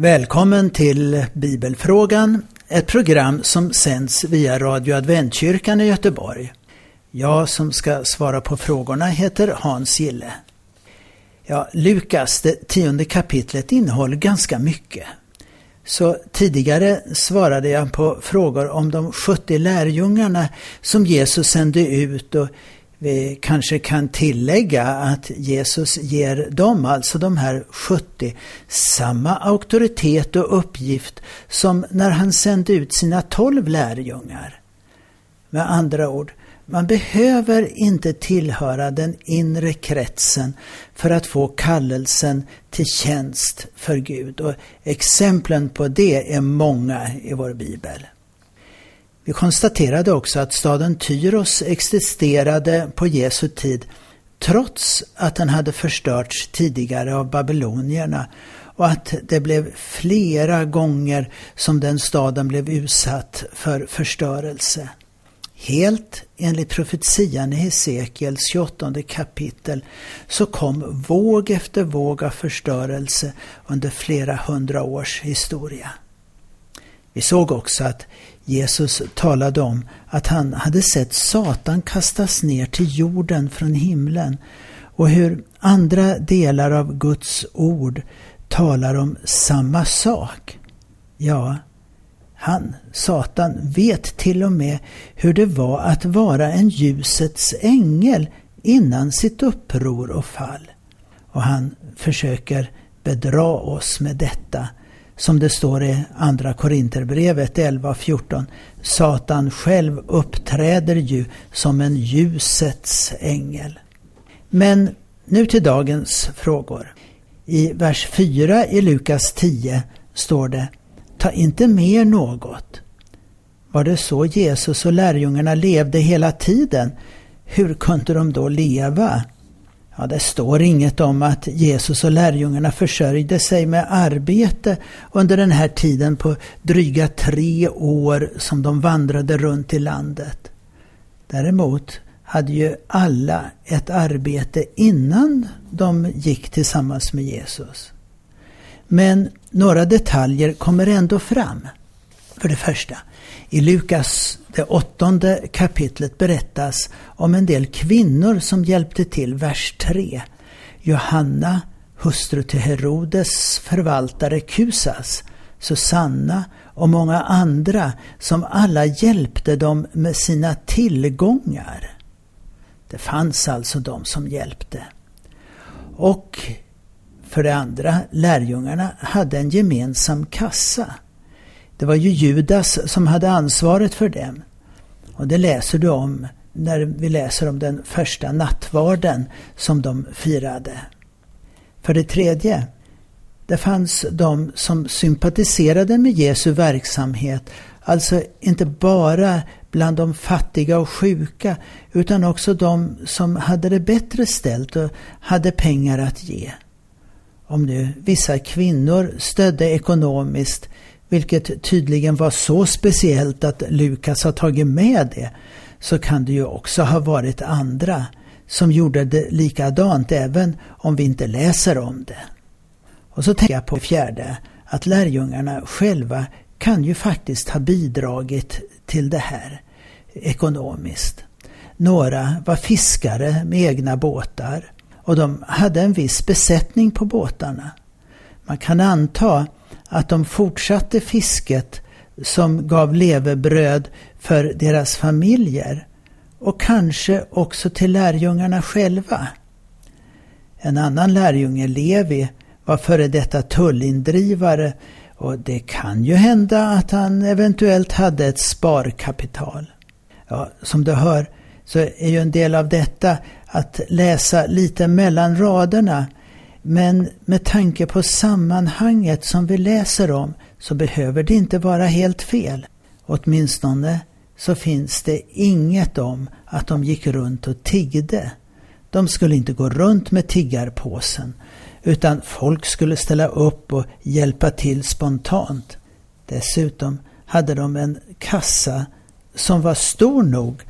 Välkommen till Bibelfrågan, ett program som sänds via Radio Adventkyrkan i Göteborg. Jag som ska svara på frågorna heter Hans Gille. Ja, Lukas, det tionde kapitlet, innehåller ganska mycket. Så tidigare svarade jag på frågor om de 70 lärjungarna som Jesus sände ut och vi kanske kan tillägga att Jesus ger dem, alltså de här 70, samma auktoritet och uppgift som när han sände ut sina 12 lärjungar. Med andra ord, man behöver inte tillhöra den inre kretsen för att få kallelsen till tjänst för Gud. Och exemplen på det är många i vår bibel. Vi konstaterade också att staden Tyros existerade på Jesu tid trots att den hade förstörts tidigare av babylonierna och att det blev flera gånger som den staden blev utsatt för förstörelse. Helt enligt profetian i Hesekiels 28 kapitel så kom våg efter våg av förstörelse under flera hundra års historia. Vi såg också att Jesus talade om att han hade sett Satan kastas ner till jorden från himlen och hur andra delar av Guds ord talar om samma sak. Ja, han, Satan, vet till och med hur det var att vara en ljusets ängel innan sitt uppror och fall. Och han försöker bedra oss med detta som det står i Andra Korinterbrevet 11-14, Satan själv uppträder ju som en ljusets ängel. Men nu till dagens frågor. I vers 4 i Lukas 10 står det Ta inte mer något. Var det så Jesus och lärjungarna levde hela tiden? Hur kunde de då leva? Ja, det står inget om att Jesus och lärjungarna försörjde sig med arbete under den här tiden på dryga tre år som de vandrade runt i landet. Däremot hade ju alla ett arbete innan de gick tillsammans med Jesus. Men några detaljer kommer ändå fram. För det första, i Lukas det åttonde kapitlet berättas om en del kvinnor som hjälpte till, vers 3. Johanna, hustru till Herodes förvaltare Kusas, Susanna och många andra som alla hjälpte dem med sina tillgångar. Det fanns alltså de som hjälpte. Och för det andra, lärjungarna hade en gemensam kassa. Det var ju Judas som hade ansvaret för dem. Och det läser du om när vi läser om den första nattvarden som de firade. För det tredje, det fanns de som sympatiserade med Jesu verksamhet, alltså inte bara bland de fattiga och sjuka, utan också de som hade det bättre ställt och hade pengar att ge. Om nu vissa kvinnor stödde ekonomiskt vilket tydligen var så speciellt att Lukas har tagit med det, så kan det ju också ha varit andra som gjorde det likadant även om vi inte läser om det. Och så tänker jag på fjärde, att lärjungarna själva kan ju faktiskt ha bidragit till det här ekonomiskt. Några var fiskare med egna båtar och de hade en viss besättning på båtarna. Man kan anta att de fortsatte fisket som gav levebröd för deras familjer och kanske också till lärjungarna själva. En annan lärjunge, Levi, var före detta tullindrivare och det kan ju hända att han eventuellt hade ett sparkapital. Ja, som du hör så är ju en del av detta att läsa lite mellan raderna men med tanke på sammanhanget som vi läser om så behöver det inte vara helt fel. Åtminstone så finns det inget om att de gick runt och tiggde. De skulle inte gå runt med tiggarpåsen utan folk skulle ställa upp och hjälpa till spontant. Dessutom hade de en kassa som var stor nog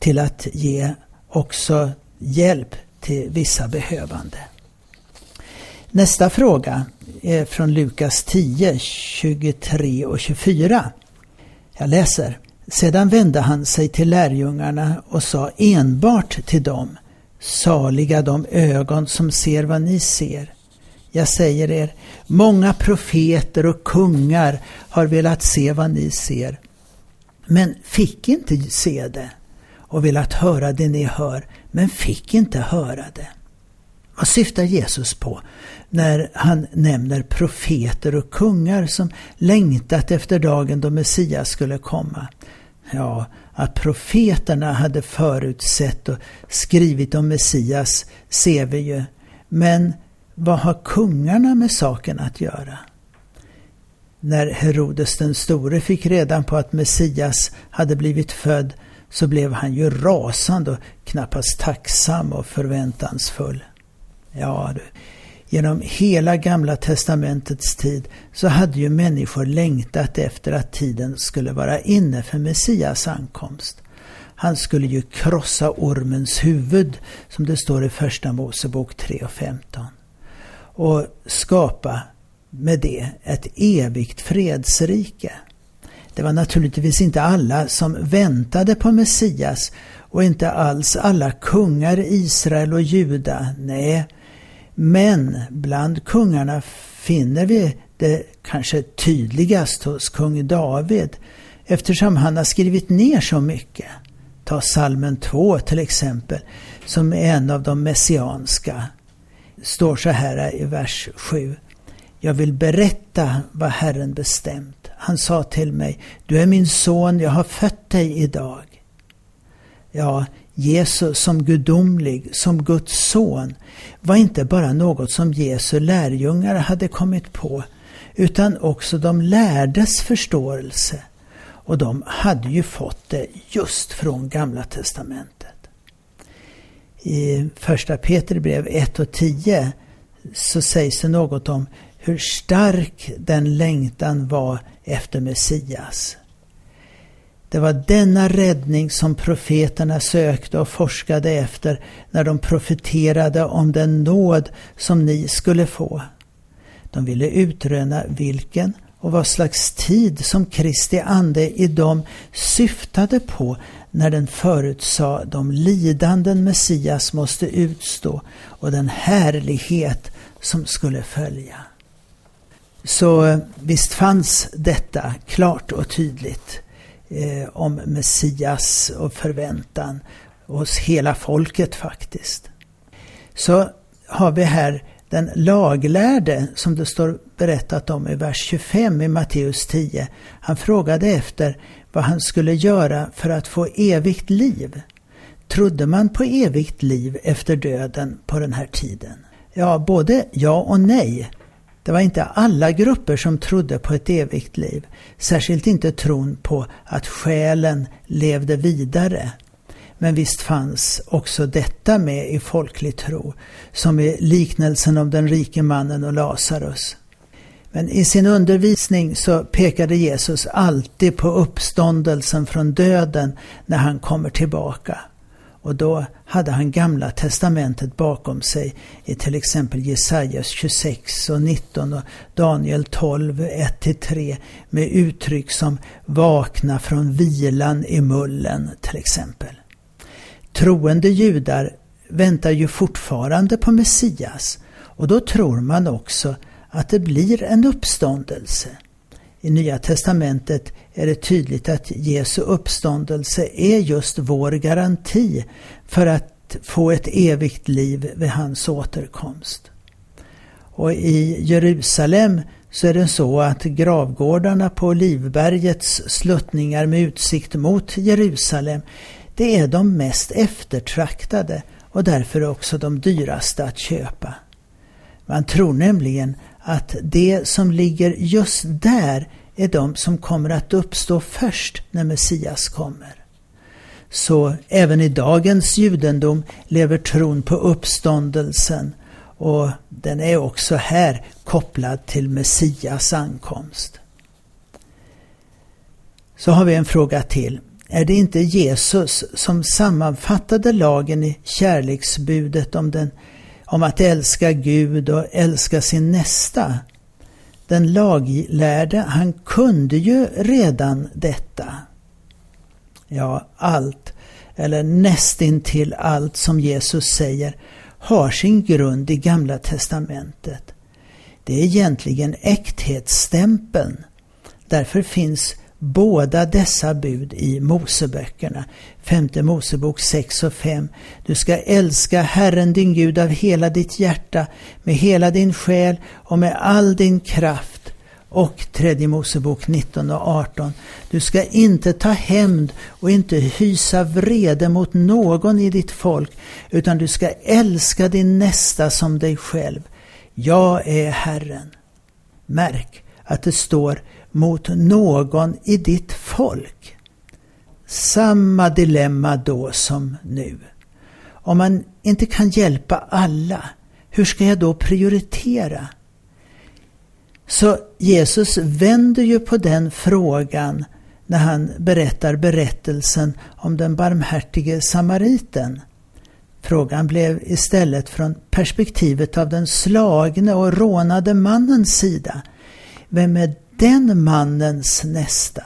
till att ge också hjälp till vissa behövande. Nästa fråga. är från Lukas 10, 23 och 24. Jag läser. Sedan vände han sig till lärjungarna och sa enbart till dem Saliga de ögon som ser vad ni ser. Jag säger er, många profeter och kungar har velat se vad ni ser, men fick inte se det och velat höra det ni hör, men fick inte höra det. Vad syftar Jesus på när han nämner profeter och kungar som längtat efter dagen då Messias skulle komma? Ja, att profeterna hade förutsett och skrivit om Messias ser vi ju. Men vad har kungarna med saken att göra? När Herodes den store fick reda på att Messias hade blivit född så blev han ju rasande och knappast tacksam och förväntansfull. Ja du, genom hela gamla testamentets tid så hade ju människor längtat efter att tiden skulle vara inne för Messias ankomst. Han skulle ju krossa ormens huvud, som det står i Första Mosebok 3 och 15. Och skapa med det ett evigt fredsrike. Det var naturligtvis inte alla som väntade på Messias och inte alls alla kungar i Israel och Juda. Nej, men bland kungarna finner vi det kanske tydligast hos kung David eftersom han har skrivit ner så mycket. Ta salmen 2 till exempel, som är en av de messianska. står så här i vers 7. Jag vill berätta vad Herren bestämt. Han sa till mig, du är min son, jag har fött dig idag. Ja, Jesus som gudomlig, som Guds son, var inte bara något som Jesu lärjungar hade kommit på, utan också de lärdes förståelse. Och de hade ju fått det just från Gamla Testamentet. I första Peter brev 1 och 10 så sägs det något om hur stark den längtan var efter Messias. Det var denna räddning som profeterna sökte och forskade efter när de profeterade om den nåd som ni skulle få. De ville utröna vilken och vad slags tid som Kristi ande i dem syftade på när den förutsade de lidanden Messias måste utstå och den härlighet som skulle följa. Så visst fanns detta klart och tydligt eh, om Messias och förväntan hos hela folket faktiskt. Så har vi här den laglärde som det står berättat om i vers 25 i Matteus 10. Han frågade efter vad han skulle göra för att få evigt liv. Trodde man på evigt liv efter döden på den här tiden? Ja, både ja och nej. Det var inte alla grupper som trodde på ett evigt liv. Särskilt inte tron på att själen levde vidare. Men visst fanns också detta med i folklig tro, som i liknelsen om den rike mannen och Lazarus. Men i sin undervisning så pekade Jesus alltid på uppståndelsen från döden när han kommer tillbaka. Och då hade han Gamla Testamentet bakom sig i till exempel Jesajas 26 och 19 och Daniel 12, 1-3 med uttryck som vakna från vilan i mullen till exempel. Troende judar väntar ju fortfarande på Messias och då tror man också att det blir en uppståndelse. I Nya Testamentet är det tydligt att Jesu uppståndelse är just vår garanti för att få ett evigt liv vid hans återkomst. Och i Jerusalem så är det så att gravgårdarna på Livbergets sluttningar med utsikt mot Jerusalem det är de mest eftertraktade och därför också de dyraste att köpa. Man tror nämligen att det som ligger just där är de som kommer att uppstå först när Messias kommer. Så även i dagens judendom lever tron på uppståndelsen och den är också här kopplad till Messias ankomst. Så har vi en fråga till. Är det inte Jesus som sammanfattade lagen i kärleksbudet om, den, om att älska Gud och älska sin nästa? Den laglärde, han kunde ju redan detta. Ja, allt, eller nästintill allt som Jesus säger, har sin grund i Gamla Testamentet. Det är egentligen äkthetsstämpeln. Därför finns båda dessa bud i Moseböckerna. Femte Mosebok 6 och 5. Du ska älska Herren din Gud av hela ditt hjärta, med hela din själ och med all din kraft. Och tredje Mosebok 19 och 18. Du ska inte ta hämnd och inte hysa vrede mot någon i ditt folk, utan du ska älska din nästa som dig själv. Jag är Herren. Märk att det står mot någon i ditt folk. Samma dilemma då som nu. Om man inte kan hjälpa alla, hur ska jag då prioritera? Så Jesus vänder ju på den frågan när han berättar berättelsen om den barmhärtige samariten. Frågan blev istället från perspektivet av den slagne och rånade mannens sida. Vem är den mannens nästa?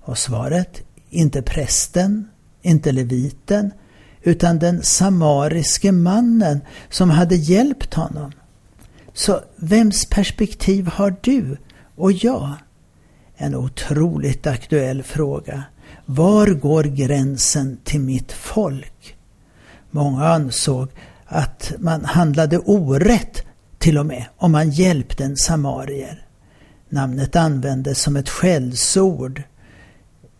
Och svaret, inte prästen, inte leviten, utan den samariske mannen som hade hjälpt honom. Så vems perspektiv har du och jag? En otroligt aktuell fråga. Var går gränsen till mitt folk? Många ansåg att man handlade orätt till och med om man hjälpte en samarier. Namnet användes som ett skällsord.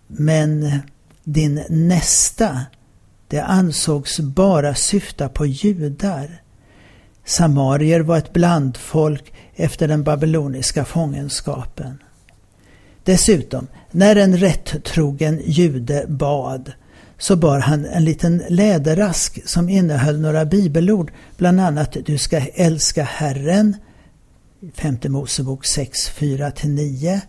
Men din nästa, det ansågs bara syfta på judar. Samarier var ett blandfolk efter den babyloniska fångenskapen. Dessutom, när en rättrogen jude bad så bar han en liten läderask som innehöll några bibelord, bland annat Du ska älska Herren, femte Mosebok 6, 4-9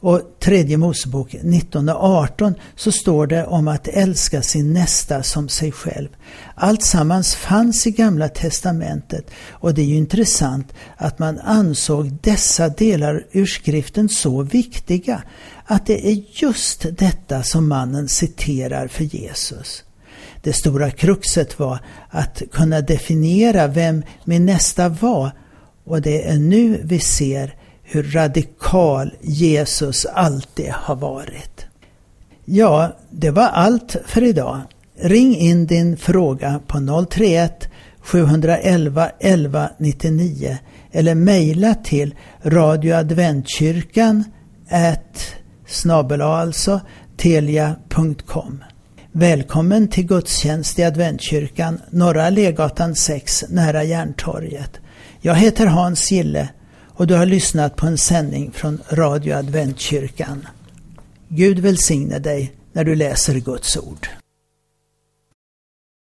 och tredje Mosebok 19 och 18 så står det om att älska sin nästa som sig själv. Allt sammans fanns i Gamla Testamentet och det är ju intressant att man ansåg dessa delar ur skriften så viktiga att det är just detta som mannen citerar för Jesus. Det stora kruxet var att kunna definiera vem min nästa var och det är nu vi ser hur radikal Jesus alltid har varit. Ja, det var allt för idag. Ring in din fråga på 031 711 11 99 eller mejla till radioadventkyrkan snabel alltså telia.com. Välkommen till gudstjänst i Adventkyrkan, Norra Legatan 6, nära Järntorget. Jag heter Hans Gille och du har lyssnat på en sändning från Radio Adventkyrkan. Gud välsigne dig när du läser Guds ord.